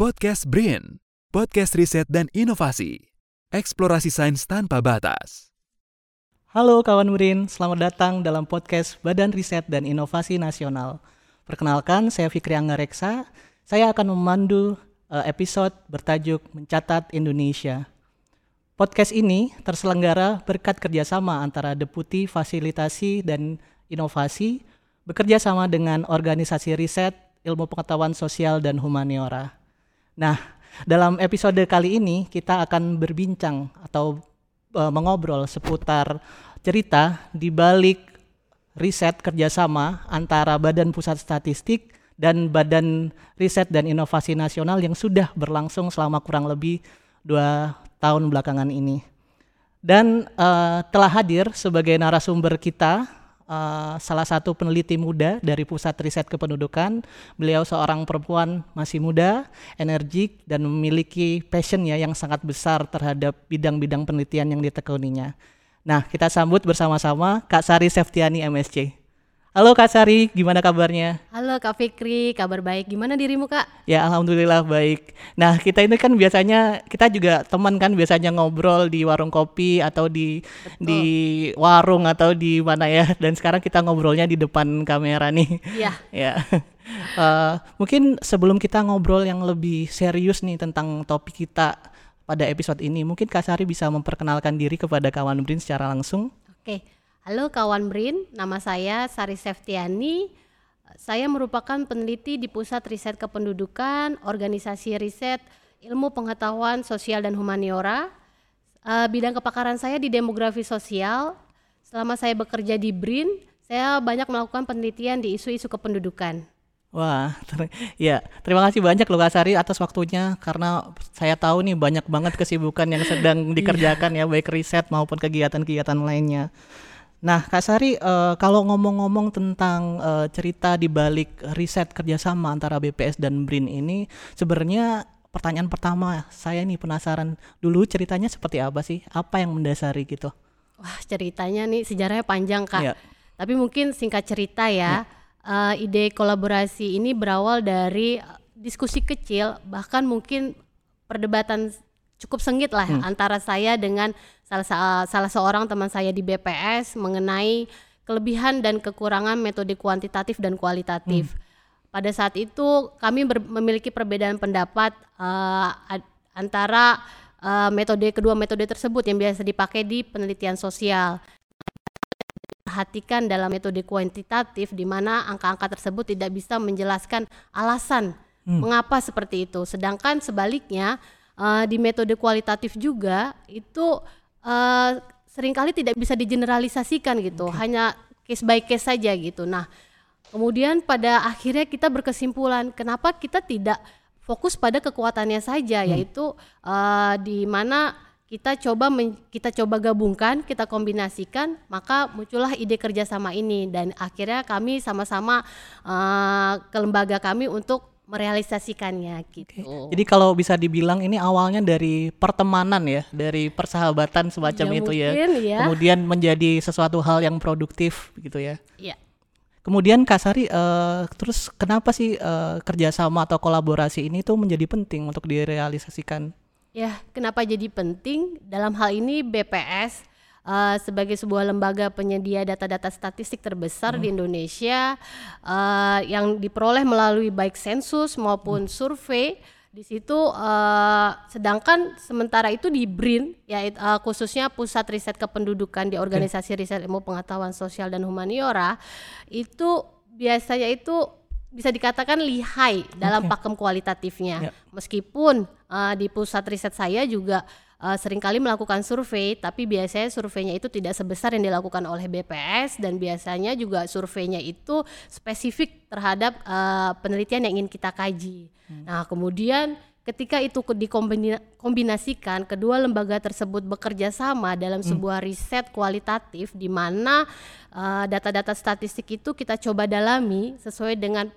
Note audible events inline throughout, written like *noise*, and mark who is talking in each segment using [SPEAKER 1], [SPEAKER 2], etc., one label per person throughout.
[SPEAKER 1] Podcast BRIN, podcast riset dan inovasi. Eksplorasi sains tanpa batas.
[SPEAKER 2] Halo kawan BRIN, selamat datang dalam podcast Badan Riset dan Inovasi Nasional. Perkenalkan, saya Fikri Angga Reksa. Saya akan memandu uh, episode bertajuk Mencatat Indonesia. Podcast ini terselenggara berkat kerjasama antara Deputi Fasilitasi dan Inovasi bekerja sama dengan organisasi riset ilmu pengetahuan sosial dan humaniora. Nah, dalam episode kali ini kita akan berbincang atau uh, mengobrol seputar cerita di balik riset kerjasama antara Badan Pusat Statistik dan Badan Riset dan Inovasi Nasional yang sudah berlangsung selama kurang lebih dua tahun belakangan ini. Dan uh, telah hadir sebagai narasumber kita uh, salah satu peneliti muda dari Pusat Riset Kependudukan. Beliau seorang perempuan masih muda, energik dan memiliki passion ya yang sangat besar terhadap bidang-bidang penelitian yang ditekuninya. Nah, kita sambut bersama-sama Kak Sari Seftiani MSC. Halo Kak Sari, gimana kabarnya?
[SPEAKER 3] Halo Kak Fikri, kabar baik. Gimana dirimu Kak?
[SPEAKER 2] Ya Alhamdulillah baik. Nah kita ini kan biasanya, kita juga teman kan biasanya ngobrol di warung kopi atau di Betul. di warung atau di mana ya. Dan sekarang kita ngobrolnya di depan kamera nih.
[SPEAKER 3] Iya. *laughs*
[SPEAKER 2] ya. Uh, mungkin sebelum kita ngobrol yang lebih serius nih tentang topik kita pada episode ini, mungkin Kak Sari bisa memperkenalkan diri kepada kawan Brin secara langsung.
[SPEAKER 3] Oke. Okay. Halo kawan BRIN, nama saya Sari Seftiani. Saya merupakan peneliti di Pusat Riset Kependudukan, Organisasi Riset Ilmu Pengetahuan Sosial dan Humaniora. Uh, bidang kepakaran saya di demografi sosial. Selama saya bekerja di BRIN, saya banyak melakukan penelitian di isu-isu kependudukan.
[SPEAKER 2] Wah, ter ya terima kasih banyak loh Kak Sari atas waktunya karena saya tahu nih banyak banget kesibukan yang sedang *laughs* dikerjakan ya baik riset maupun kegiatan-kegiatan lainnya. Nah, Kak Sari, uh, kalau ngomong-ngomong tentang uh, cerita di balik riset kerjasama antara BPS dan BRIN ini, sebenarnya pertanyaan pertama saya nih penasaran dulu ceritanya seperti apa sih? Apa yang mendasari gitu?
[SPEAKER 3] Wah, ceritanya nih sejarahnya panjang kak. Ya. Tapi mungkin singkat cerita ya, ya. Uh, ide kolaborasi ini berawal dari diskusi kecil, bahkan mungkin perdebatan cukup sengit lah hmm. antara saya dengan salah salah seorang teman saya di BPS mengenai kelebihan dan kekurangan metode kuantitatif dan kualitatif. Hmm. Pada saat itu kami ber, memiliki perbedaan pendapat uh, antara uh, metode kedua metode tersebut yang biasa dipakai di penelitian sosial. Perhatikan dalam metode kuantitatif di mana angka-angka tersebut tidak bisa menjelaskan alasan hmm. mengapa seperti itu. Sedangkan sebaliknya uh, di metode kualitatif juga itu uh, sering kali tidak bisa digeneralisasikan gitu, okay. hanya case by case saja gitu. Nah, kemudian pada akhirnya kita berkesimpulan kenapa kita tidak fokus pada kekuatannya saja, hmm. yaitu uh, di mana kita coba men, kita coba gabungkan, kita kombinasikan, maka muncullah ide kerjasama ini dan akhirnya kami sama-sama uh, ke lembaga kami untuk merealisasikannya gitu.
[SPEAKER 2] Okay. Jadi kalau bisa dibilang ini awalnya dari pertemanan ya, dari persahabatan semacam ya, itu ya. ya. Kemudian menjadi sesuatu hal yang produktif gitu ya.
[SPEAKER 3] Iya.
[SPEAKER 2] Kemudian Kasari uh, terus kenapa sih uh, kerjasama atau kolaborasi ini tuh menjadi penting untuk direalisasikan?
[SPEAKER 3] Ya, kenapa jadi penting? Dalam hal ini BPS uh, sebagai sebuah lembaga penyedia data-data statistik terbesar hmm. di Indonesia uh, yang diperoleh melalui baik sensus maupun hmm. survei di situ uh, sedangkan sementara itu di BRIN ya uh, khususnya pusat riset kependudukan di organisasi okay. riset ilmu pengetahuan sosial dan humaniora itu biasanya itu bisa dikatakan lihai dalam okay. pakem kualitatifnya yeah. meskipun uh, di pusat riset saya juga uh, sering kali melakukan survei, tapi biasanya surveinya itu tidak sebesar yang dilakukan oleh BPS dan biasanya juga surveinya itu spesifik terhadap uh, penelitian yang ingin kita kaji. Hmm. Nah, kemudian ketika itu dikombinasikan kedua lembaga tersebut bekerja sama dalam hmm. sebuah riset kualitatif di mana uh, data-data statistik itu kita coba dalami sesuai dengan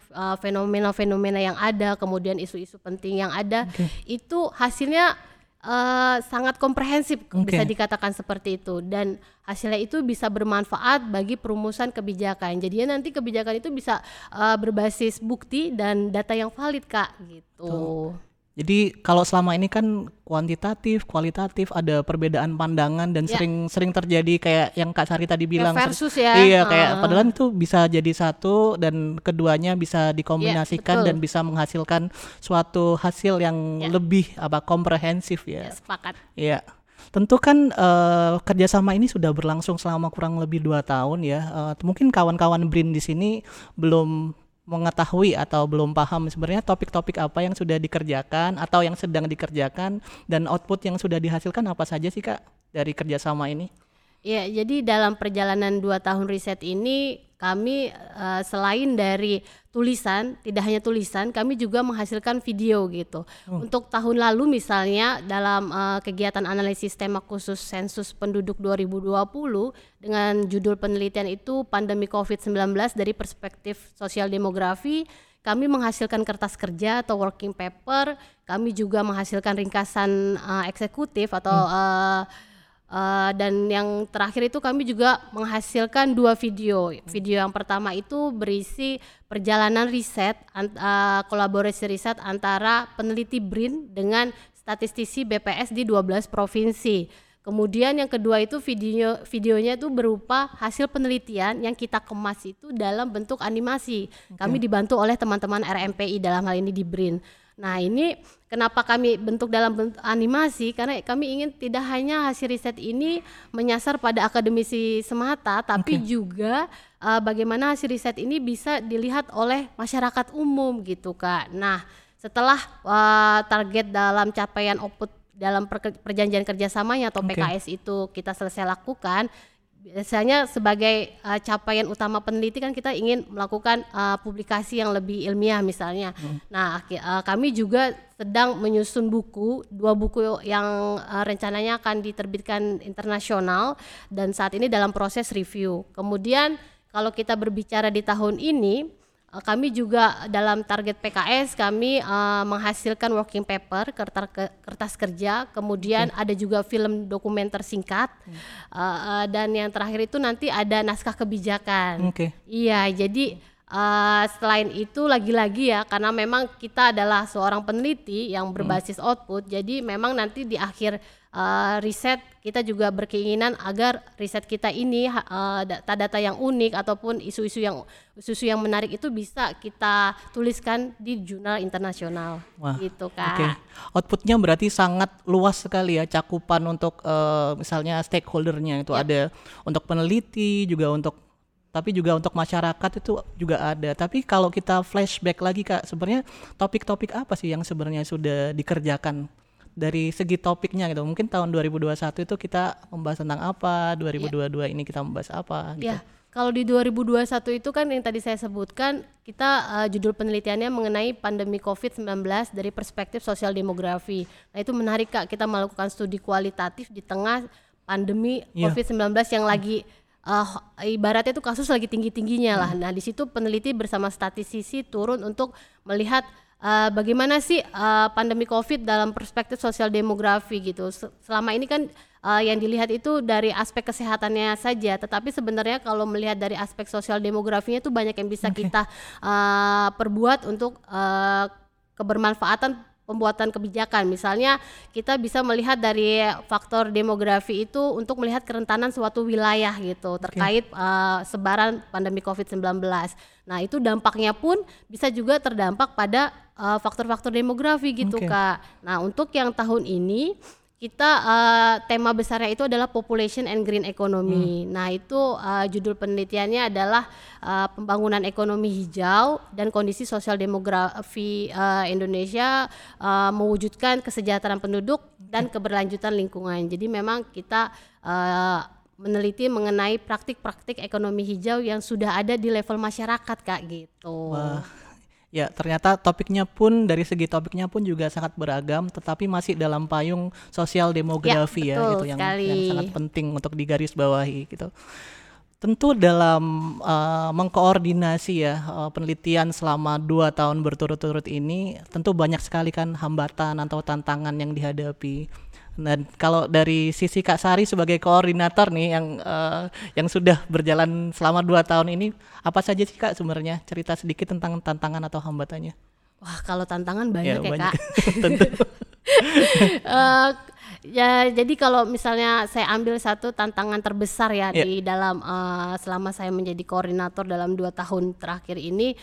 [SPEAKER 3] fenomena-fenomena uh, yang ada kemudian isu-isu penting yang ada okay. itu hasilnya uh, sangat komprehensif okay. bisa dikatakan seperti itu dan hasilnya itu bisa bermanfaat bagi perumusan kebijakan. Jadi nanti kebijakan itu bisa uh, berbasis bukti dan data yang valid kak gitu. Tuh.
[SPEAKER 2] Jadi kalau selama ini kan kuantitatif, kualitatif ada perbedaan pandangan dan ya. sering sering terjadi kayak yang Kak Sari tadi bilang.
[SPEAKER 3] Ya versus ya.
[SPEAKER 2] Iya kayak uh. padahal itu bisa jadi satu dan keduanya bisa dikombinasikan ya, dan bisa menghasilkan suatu hasil yang ya. lebih apa komprehensif ya.
[SPEAKER 3] ya sepakat.
[SPEAKER 2] Iya. Tentu kan uh, kerjasama ini sudah berlangsung selama kurang lebih dua tahun ya. Uh, mungkin kawan-kawan Brin di sini belum mengetahui atau belum paham sebenarnya topik-topik apa yang sudah dikerjakan atau yang sedang dikerjakan dan output yang sudah dihasilkan apa saja sih kak dari kerjasama ini?
[SPEAKER 3] Ya, jadi dalam perjalanan dua tahun riset ini kami uh, selain dari tulisan, tidak hanya tulisan, kami juga menghasilkan video gitu. Oh. Untuk tahun lalu misalnya dalam uh, kegiatan analisis tema khusus sensus penduduk 2020 dengan judul penelitian itu pandemi Covid-19 dari perspektif sosial demografi, kami menghasilkan kertas kerja atau working paper, kami juga menghasilkan ringkasan uh, eksekutif atau hmm. uh, Uh, dan yang terakhir itu kami juga menghasilkan dua video. Video yang pertama itu berisi perjalanan riset, uh, kolaborasi riset antara peneliti BRIN dengan statistisi BPS di 12 provinsi. Kemudian yang kedua itu video videonya itu berupa hasil penelitian yang kita kemas itu dalam bentuk animasi. Okay. Kami dibantu oleh teman-teman RMPI dalam hal ini di BRIN. Nah ini kenapa kami bentuk dalam bentuk animasi karena kami ingin tidak hanya hasil riset ini menyasar pada akademisi semata tapi okay. juga uh, bagaimana hasil riset ini bisa dilihat oleh masyarakat umum gitu kak. Nah setelah uh, target dalam capaian output dalam perjanjian kerjasamanya atau okay. PKS itu kita selesai lakukan biasanya sebagai uh, capaian utama peneliti kan kita ingin melakukan uh, publikasi yang lebih ilmiah misalnya. Hmm. Nah, uh, kami juga sedang menyusun buku, dua buku yang uh, rencananya akan diterbitkan internasional dan saat ini dalam proses review. Kemudian kalau kita berbicara di tahun ini kami juga dalam target PKS kami uh, menghasilkan working paper kertas, kertas kerja kemudian okay. ada juga film dokumenter singkat hmm. uh, uh, dan yang terakhir itu nanti ada naskah kebijakan okay. iya jadi uh, selain itu lagi-lagi ya karena memang kita adalah seorang peneliti yang berbasis hmm. output jadi memang nanti di akhir uh, riset kita juga berkeinginan agar riset kita ini uh, data-data yang unik ataupun isu-isu yang isu-isu yang menarik itu bisa kita tuliskan di jurnal internasional Wah, gitu kak. Okay.
[SPEAKER 2] Outputnya berarti sangat luas sekali ya cakupan untuk uh, misalnya stakeholdernya itu yep. ada untuk peneliti juga untuk tapi juga untuk masyarakat itu juga ada. Tapi kalau kita flashback lagi kak, sebenarnya topik-topik apa sih yang sebenarnya sudah dikerjakan dari segi topiknya gitu. Mungkin tahun 2021 itu kita membahas tentang apa, 2022 yeah. ini kita membahas apa gitu. Yeah.
[SPEAKER 3] Kalau di 2021 itu kan yang tadi saya sebutkan, kita uh, judul penelitiannya mengenai pandemi COVID-19 dari perspektif sosial demografi. Nah, itu menarik Kak, kita melakukan studi kualitatif di tengah pandemi yeah. COVID-19 yang lagi uh, ibaratnya itu kasus lagi tinggi-tingginya lah. Hmm. Nah, di situ peneliti bersama statistisi turun untuk melihat uh, bagaimana sih uh, pandemi Covid dalam perspektif sosial demografi gitu. Selama ini kan uh, yang dilihat itu dari aspek kesehatannya saja, tetapi sebenarnya kalau melihat dari aspek sosial demografinya itu banyak yang bisa okay. kita uh, perbuat untuk uh, kebermanfaatan pembuatan kebijakan. Misalnya kita bisa melihat dari faktor demografi itu untuk melihat kerentanan suatu wilayah gitu terkait okay. uh, sebaran pandemi Covid-19. Nah, itu dampaknya pun bisa juga terdampak pada uh, faktor-faktor demografi gitu okay. kak. Nah untuk yang tahun ini kita uh, tema besarnya itu adalah population and green economy. Hmm. Nah itu uh, judul penelitiannya adalah uh, pembangunan ekonomi hijau dan kondisi sosial demografi uh, Indonesia uh, mewujudkan kesejahteraan penduduk dan keberlanjutan lingkungan. Jadi memang kita uh, meneliti mengenai praktik-praktik ekonomi hijau yang sudah ada di level masyarakat kak gitu.
[SPEAKER 2] Wah Ya, ternyata topiknya pun dari segi topiknya pun juga sangat beragam, tetapi masih dalam payung sosial demografi ya, ya gitu yang, yang sangat penting untuk digarisbawahi gitu. Tentu dalam uh, mengkoordinasi ya uh, penelitian selama dua tahun berturut-turut ini, tentu banyak sekali kan hambatan atau tantangan yang dihadapi dan kalau dari sisi Kak Sari sebagai koordinator nih yang uh, yang sudah berjalan selama dua tahun ini, apa saja sih Kak sebenarnya cerita sedikit tentang tantangan atau hambatannya?
[SPEAKER 3] Wah, kalau tantangan banyak ya, ya
[SPEAKER 2] banyak.
[SPEAKER 3] Kak. *laughs* Tentu. uh, *laughs* ya jadi kalau misalnya saya ambil satu tantangan terbesar ya yeah. di dalam uh, selama saya menjadi koordinator dalam dua tahun terakhir ini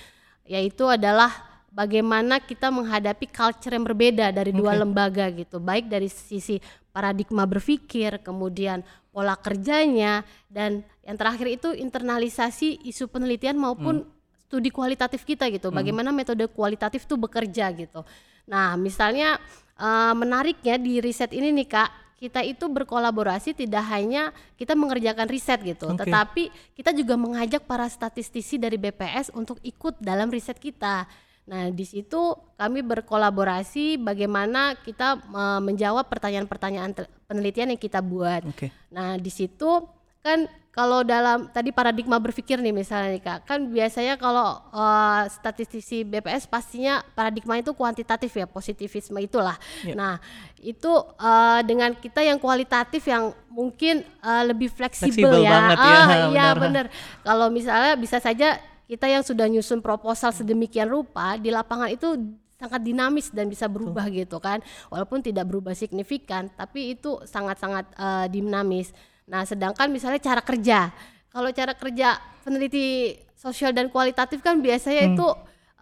[SPEAKER 3] yaitu adalah bagaimana kita menghadapi culture yang berbeda dari dua okay. lembaga gitu baik dari sisi paradigma berpikir kemudian pola kerjanya dan yang terakhir itu internalisasi isu penelitian maupun hmm studi kualitatif kita gitu. Hmm. Bagaimana metode kualitatif itu bekerja gitu. Nah, misalnya uh, menariknya di riset ini nih Kak, kita itu berkolaborasi tidak hanya kita mengerjakan riset gitu, okay. tetapi kita juga mengajak para statistisi dari BPS untuk ikut dalam riset kita. Nah, di situ kami berkolaborasi bagaimana kita uh, menjawab pertanyaan-pertanyaan penelitian yang kita buat. Okay. Nah, di situ kan kalau dalam tadi paradigma berpikir nih misalnya nih kak kan biasanya kalau uh, statistisi BPS pastinya paradigma itu kuantitatif ya positivisme itulah yeah. nah itu uh, dengan kita yang kualitatif yang mungkin uh, lebih fleksibel ya
[SPEAKER 2] banget ya,
[SPEAKER 3] ah, *laughs* iya benar kalau misalnya bisa saja kita yang sudah nyusun proposal sedemikian rupa di lapangan itu sangat dinamis dan bisa berubah Tuh. gitu kan walaupun tidak berubah signifikan tapi itu sangat-sangat uh, dinamis Nah, sedangkan misalnya cara kerja. Kalau cara kerja peneliti sosial dan kualitatif kan biasanya hmm. itu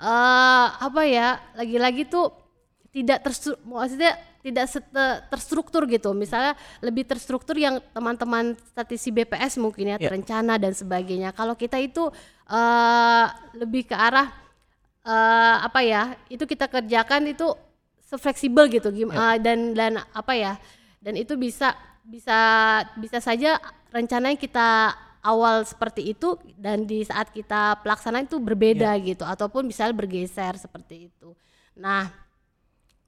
[SPEAKER 3] uh, apa ya? Lagi-lagi tuh tidak terstruktur, maksudnya tidak terstruktur gitu. Misalnya lebih terstruktur yang teman-teman statisi BPS mungkin ya, yeah. terencana dan sebagainya. Kalau kita itu uh, lebih ke arah uh, apa ya? Itu kita kerjakan itu sefleksibel gitu yeah. uh, dan dan apa ya? Dan itu bisa bisa bisa saja rencananya kita awal seperti itu dan di saat kita pelaksanaan itu berbeda yeah. gitu ataupun misalnya bergeser seperti itu. Nah,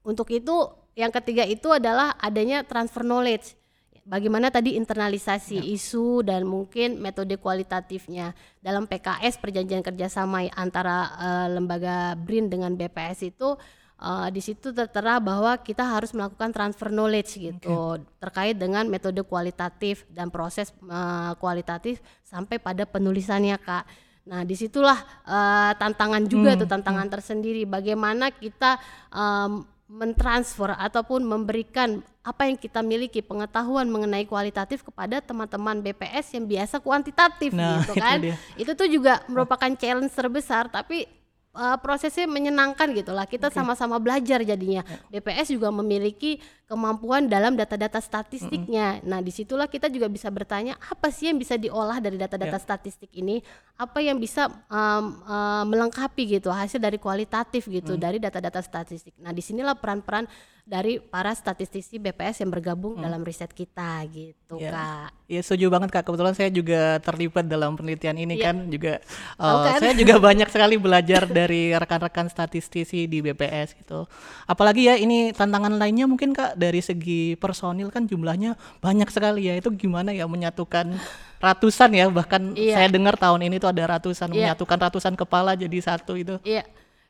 [SPEAKER 3] untuk itu yang ketiga itu adalah adanya transfer knowledge. Bagaimana tadi internalisasi yeah. isu dan mungkin metode kualitatifnya dalam PKS perjanjian kerjasama antara uh, lembaga BRIN dengan BPS itu uh, di situ tertera bahwa kita harus melakukan transfer knowledge gitu okay. terkait dengan metode kualitatif dan proses uh, kualitatif sampai pada penulisannya kak. Nah di situlah uh, tantangan juga hmm. tuh tantangan hmm. tersendiri bagaimana kita um, mentransfer ataupun memberikan apa yang kita miliki pengetahuan mengenai kualitatif kepada teman-teman BPS yang biasa kuantitatif nah, gitu kan. Itu, itu tuh juga merupakan challenge terbesar tapi uh, prosesnya menyenangkan gitulah kita sama-sama belajar jadinya ya. BPS juga memiliki kemampuan dalam data-data statistiknya mm -hmm. nah di situlah kita juga bisa bertanya apa sih yang bisa diolah dari data-data yeah. statistik ini apa yang bisa um, uh, melengkapi gitu hasil dari kualitatif gitu mm. dari data-data statistik nah di sinilah peran-peran dari para statistisi BPS yang bergabung hmm. dalam riset kita gitu
[SPEAKER 2] ya.
[SPEAKER 3] kak.
[SPEAKER 2] Iya setuju banget kak. Kebetulan saya juga terlibat dalam penelitian ini ya. kan juga. Uh, kan? Saya juga banyak sekali belajar dari rekan-rekan statistisi di BPS gitu. Apalagi ya ini tantangan lainnya mungkin kak dari segi personil kan jumlahnya banyak sekali ya. Itu gimana ya menyatukan ratusan ya bahkan iya. saya dengar tahun ini tuh ada ratusan iya. menyatukan ratusan kepala jadi satu itu.
[SPEAKER 3] Iya.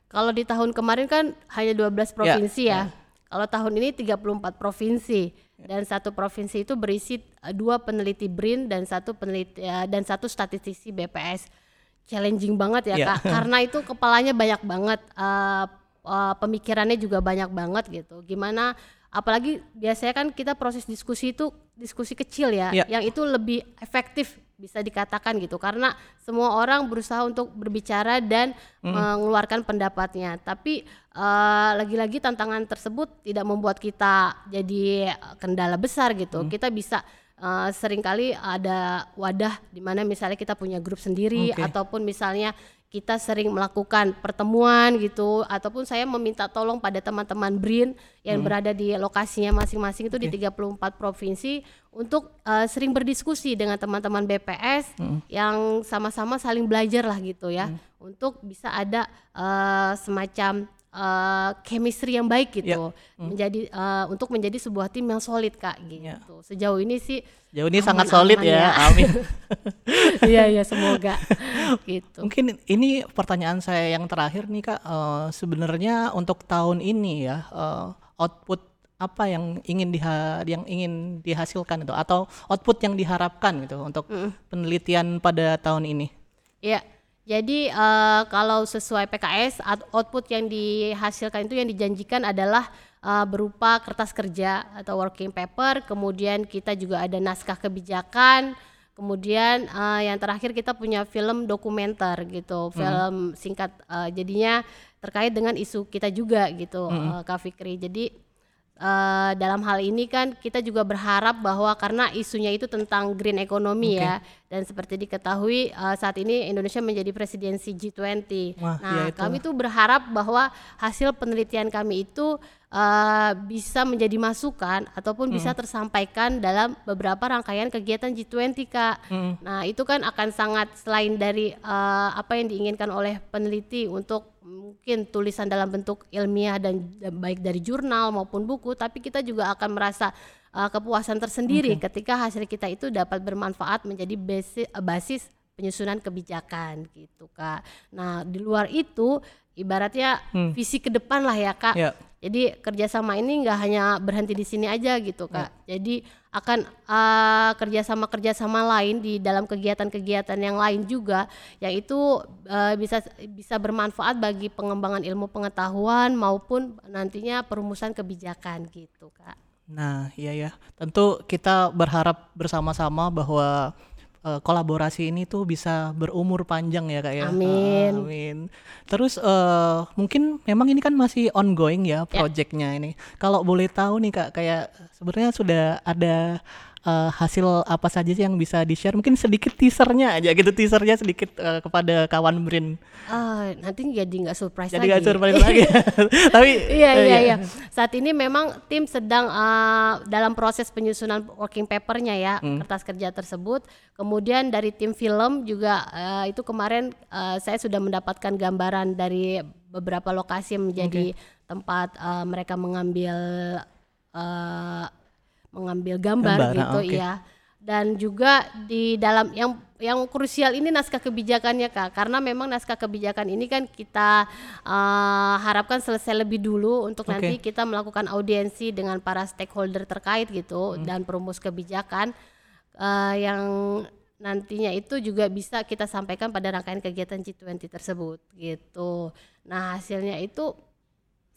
[SPEAKER 3] Kalau di tahun kemarin kan hanya 12 iya, provinsi ya. ya. Kalau tahun ini 34 provinsi dan satu provinsi itu berisi eh, dua peneliti BRIN dan satu peneliti uh, dan satu statistisi BPS. Challenging banget ya yeah. kak, karena itu kepalanya banyak banget, uh, uh, pemikirannya juga banyak banget gitu. Gimana? Apalagi biasanya kan kita proses diskusi itu diskusi kecil ya, yeah. yang itu lebih efektif bisa dikatakan gitu karena semua orang berusaha untuk berbicara dan mm. mengeluarkan pendapatnya tapi uh, lagi-lagi tantangan tersebut tidak membuat kita jadi kendala besar gitu mm. kita bisa uh, sering kali ada wadah di mana misalnya kita punya grup sendiri okay. ataupun misalnya kita sering melakukan pertemuan gitu ataupun saya meminta tolong pada teman-teman BRIN yang hmm. berada di lokasinya masing-masing itu okay. di 34 provinsi untuk uh, sering berdiskusi dengan teman-teman BPS hmm. yang sama-sama saling belajar lah gitu ya hmm. untuk bisa ada uh, semacam uh, chemistry yang baik gitu yeah. hmm. menjadi uh, untuk menjadi sebuah tim yang solid kak gitu yeah. sejauh ini sih
[SPEAKER 2] sejauh ini aman, sangat solid ya, ya. amin *laughs*
[SPEAKER 3] iya iya semoga *laughs* gitu
[SPEAKER 2] mungkin ini pertanyaan saya yang terakhir nih kak uh, sebenarnya untuk tahun ini ya uh, output apa yang ingin diha yang ingin dihasilkan itu atau output yang diharapkan gitu untuk mm. penelitian pada tahun ini
[SPEAKER 3] ya Jadi uh, kalau sesuai PKS output yang dihasilkan itu yang dijanjikan adalah uh, berupa kertas kerja atau working paper, kemudian kita juga ada naskah kebijakan, kemudian uh, yang terakhir kita punya film dokumenter gitu, hmm. film singkat uh, jadinya terkait dengan isu kita juga gitu, hmm. uh, Kak Fikri. Jadi uh, dalam hal ini kan kita juga berharap bahwa karena isunya itu tentang green economy okay. ya dan seperti diketahui uh, saat ini Indonesia menjadi presidensi G20. Wah, nah, ya kami tuh berharap bahwa hasil penelitian kami itu uh, bisa menjadi masukan ataupun hmm. bisa tersampaikan dalam beberapa rangkaian kegiatan G20 kak. Hmm. Nah itu kan akan sangat selain dari uh, apa yang diinginkan oleh peneliti untuk mungkin tulisan dalam bentuk ilmiah dan, dan baik dari jurnal maupun buku, tapi kita juga akan merasa uh, kepuasan tersendiri okay. ketika hasil kita itu dapat bermanfaat menjadi basis, basis penyusunan kebijakan gitu kak. Nah di luar itu ibaratnya hmm. visi ke depan lah ya kak. Yeah jadi kerjasama ini nggak hanya berhenti di sini aja gitu kak. Ya. Jadi akan uh, kerjasama kerjasama lain di dalam kegiatan-kegiatan yang lain juga, yang itu uh, bisa bisa bermanfaat bagi pengembangan ilmu pengetahuan maupun nantinya perumusan kebijakan gitu kak.
[SPEAKER 2] Nah iya ya, tentu kita berharap bersama-sama bahwa uh, kolaborasi ini tuh bisa berumur panjang ya kak ya.
[SPEAKER 3] Amin.
[SPEAKER 2] Uh, amin. Terus uh, mungkin memang ini kan masih ongoing ya, ya. projectnya ya. ini. Kalau boleh tahu nih kak, kayak sebenarnya sudah ada uh, hasil apa saja sih yang bisa di share mungkin sedikit teasernya aja gitu teasernya sedikit uh, kepada kawan Brin.
[SPEAKER 3] Uh, nanti jadi nggak surprise
[SPEAKER 2] jadi nggak surprise *laughs* lagi. *laughs* Tapi
[SPEAKER 3] iya uh, iya iya. saat ini memang tim sedang uh, dalam proses penyusunan working papernya ya hmm. kertas kerja tersebut. Kemudian dari tim film juga uh, itu kemarin uh, saya sudah mendapatkan gambaran dari beberapa lokasi menjadi okay. tempat uh, mereka mengambil uh, mengambil gambar, gambar gitu okay. ya dan juga di dalam yang yang krusial ini naskah kebijakannya kak karena memang naskah kebijakan ini kan kita uh, harapkan selesai lebih dulu untuk okay. nanti kita melakukan audiensi dengan para stakeholder terkait gitu hmm. dan perumus kebijakan uh, yang nantinya itu juga bisa kita sampaikan pada rangkaian kegiatan G20 tersebut gitu. Nah hasilnya itu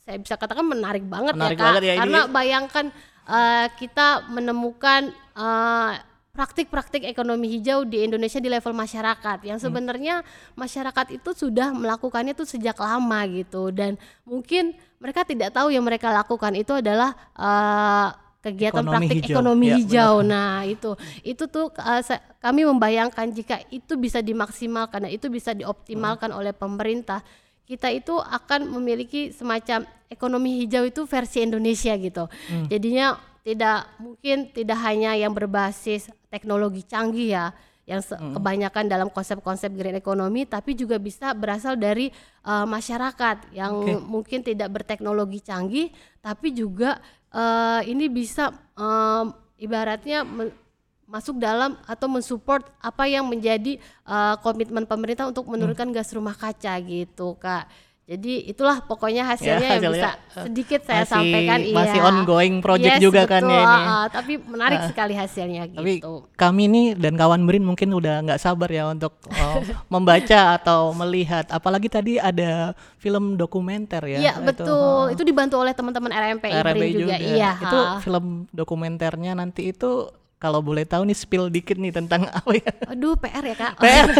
[SPEAKER 3] saya bisa katakan menarik banget ya, menarik ya kak banget ya, karena ini. bayangkan uh, kita menemukan uh, praktik-praktik ekonomi hijau di Indonesia di level masyarakat yang hmm. sebenarnya masyarakat itu sudah melakukannya itu sejak lama gitu dan mungkin mereka tidak tahu yang mereka lakukan itu adalah uh, kegiatan ekonomi praktik hijau. ekonomi ya, hijau. Benar. Nah, itu itu tuh uh, kami membayangkan jika itu bisa dimaksimalkan dan itu bisa dioptimalkan hmm. oleh pemerintah kita itu akan memiliki semacam ekonomi hijau itu versi Indonesia gitu. Hmm. Jadinya tidak mungkin tidak hanya yang berbasis teknologi canggih ya, yang hmm. kebanyakan dalam konsep-konsep green economy, tapi juga bisa berasal dari uh, masyarakat yang okay. mungkin tidak berteknologi canggih, tapi juga uh, ini bisa um, ibaratnya masuk dalam atau mensupport apa yang menjadi uh, komitmen pemerintah untuk menurunkan hmm. gas rumah kaca gitu kak jadi itulah pokoknya hasilnya, ya, hasilnya yang bisa sedikit saya masih, sampaikan
[SPEAKER 2] masih iya. ongoing project yes, juga kan betul, kan ya ini. Uh,
[SPEAKER 3] tapi menarik uh, sekali hasilnya
[SPEAKER 2] tapi gitu. Kami ini dan kawan Berin mungkin udah nggak sabar ya untuk uh, *laughs* membaca atau melihat apalagi tadi ada film dokumenter ya.
[SPEAKER 3] Iya betul. Itu, uh, itu dibantu oleh teman-teman RMP, RMP juga. juga. Iya.
[SPEAKER 2] Itu film dokumenternya nanti itu kalau boleh tahu nih spill dikit nih tentang *laughs* apa ya?
[SPEAKER 3] Aduh, PR ya kak.
[SPEAKER 2] PR. *laughs*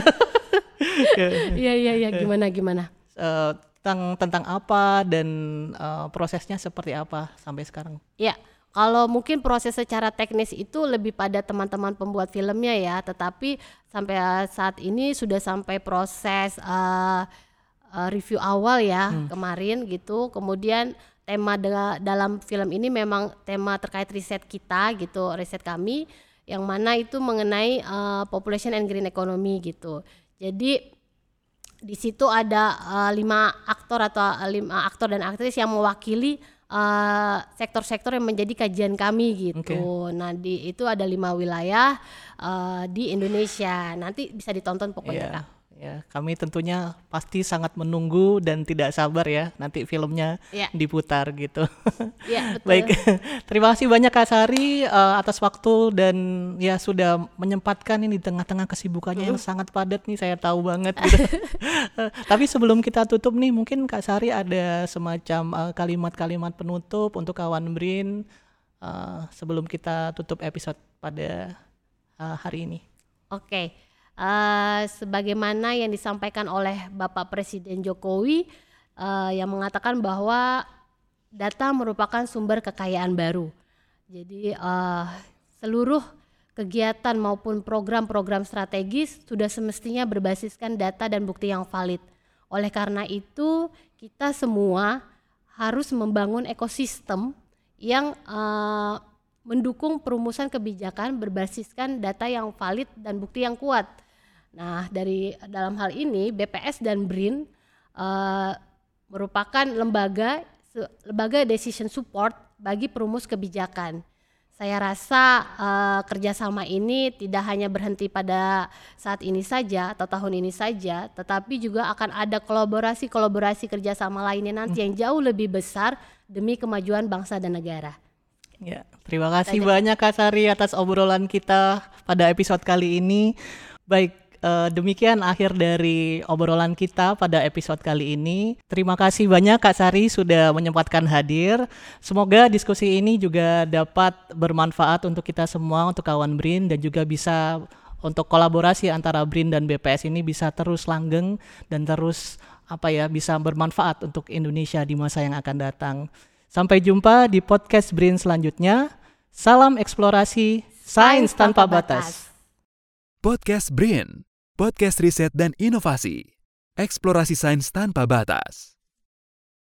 [SPEAKER 3] Iya iya iya gimana gimana?
[SPEAKER 2] Uh, tentang tentang apa dan uh, prosesnya seperti apa sampai sekarang?
[SPEAKER 3] Ya, kalau mungkin proses secara teknis itu lebih pada teman-teman pembuat filmnya ya, tetapi sampai saat ini sudah sampai proses uh, uh, review awal ya hmm. kemarin gitu. Kemudian tema dalam film ini memang tema terkait riset kita gitu, riset kami yang mana itu mengenai uh, population and green economy gitu. Jadi di situ ada uh, lima aktor atau uh, lima aktor dan aktris yang mewakili sektor-sektor uh, yang menjadi kajian kami gitu. Okay. Nah di itu ada lima wilayah uh, di Indonesia. Nanti bisa ditonton pokoknya yeah. kak.
[SPEAKER 2] Ya, kami tentunya pasti sangat menunggu dan tidak sabar ya nanti filmnya ya. diputar gitu. *laughs* Ya, betul. Baik, *laughs* terima kasih banyak Kak Sari uh, atas waktu dan ya sudah menyempatkan ini di tengah-tengah kesibukannya uh. yang sangat padat nih saya tahu banget gitu. *laughs* Tapi sebelum kita tutup nih mungkin Kak Sari ada semacam kalimat-kalimat uh, penutup untuk kawan Brin uh, sebelum kita tutup episode pada uh, hari ini.
[SPEAKER 3] Oke. Okay uh, sebagaimana yang disampaikan oleh Bapak Presiden Jokowi uh, yang mengatakan bahwa data merupakan sumber kekayaan baru. Jadi uh, seluruh kegiatan maupun program-program strategis sudah semestinya berbasiskan data dan bukti yang valid. Oleh karena itu, kita semua harus membangun ekosistem yang uh, mendukung perumusan kebijakan berbasiskan data yang valid dan bukti yang kuat. Nah, dari dalam hal ini BPS dan BRIN uh, merupakan lembaga lembaga decision support bagi perumus kebijakan. Saya rasa uh, kerjasama ini tidak hanya berhenti pada saat ini saja atau tahun ini saja, tetapi juga akan ada kolaborasi-kolaborasi kerjasama lainnya nanti hmm. yang jauh lebih besar demi kemajuan bangsa dan negara.
[SPEAKER 2] Ya, terima kasih banyak Kak Sari atas obrolan kita pada episode kali ini. Baik, uh, demikian akhir dari obrolan kita pada episode kali ini. Terima kasih banyak Kak Sari sudah menyempatkan hadir. Semoga diskusi ini juga dapat bermanfaat untuk kita semua, untuk kawan BRIN dan juga bisa untuk kolaborasi antara BRIN dan BPS ini bisa terus langgeng dan terus apa ya bisa bermanfaat untuk Indonesia di masa yang akan datang. Sampai jumpa di podcast BRIN selanjutnya. Salam eksplorasi sains tanpa batas.
[SPEAKER 1] Podcast BRIN Podcast Riset dan Inovasi. Eksplorasi sains tanpa batas.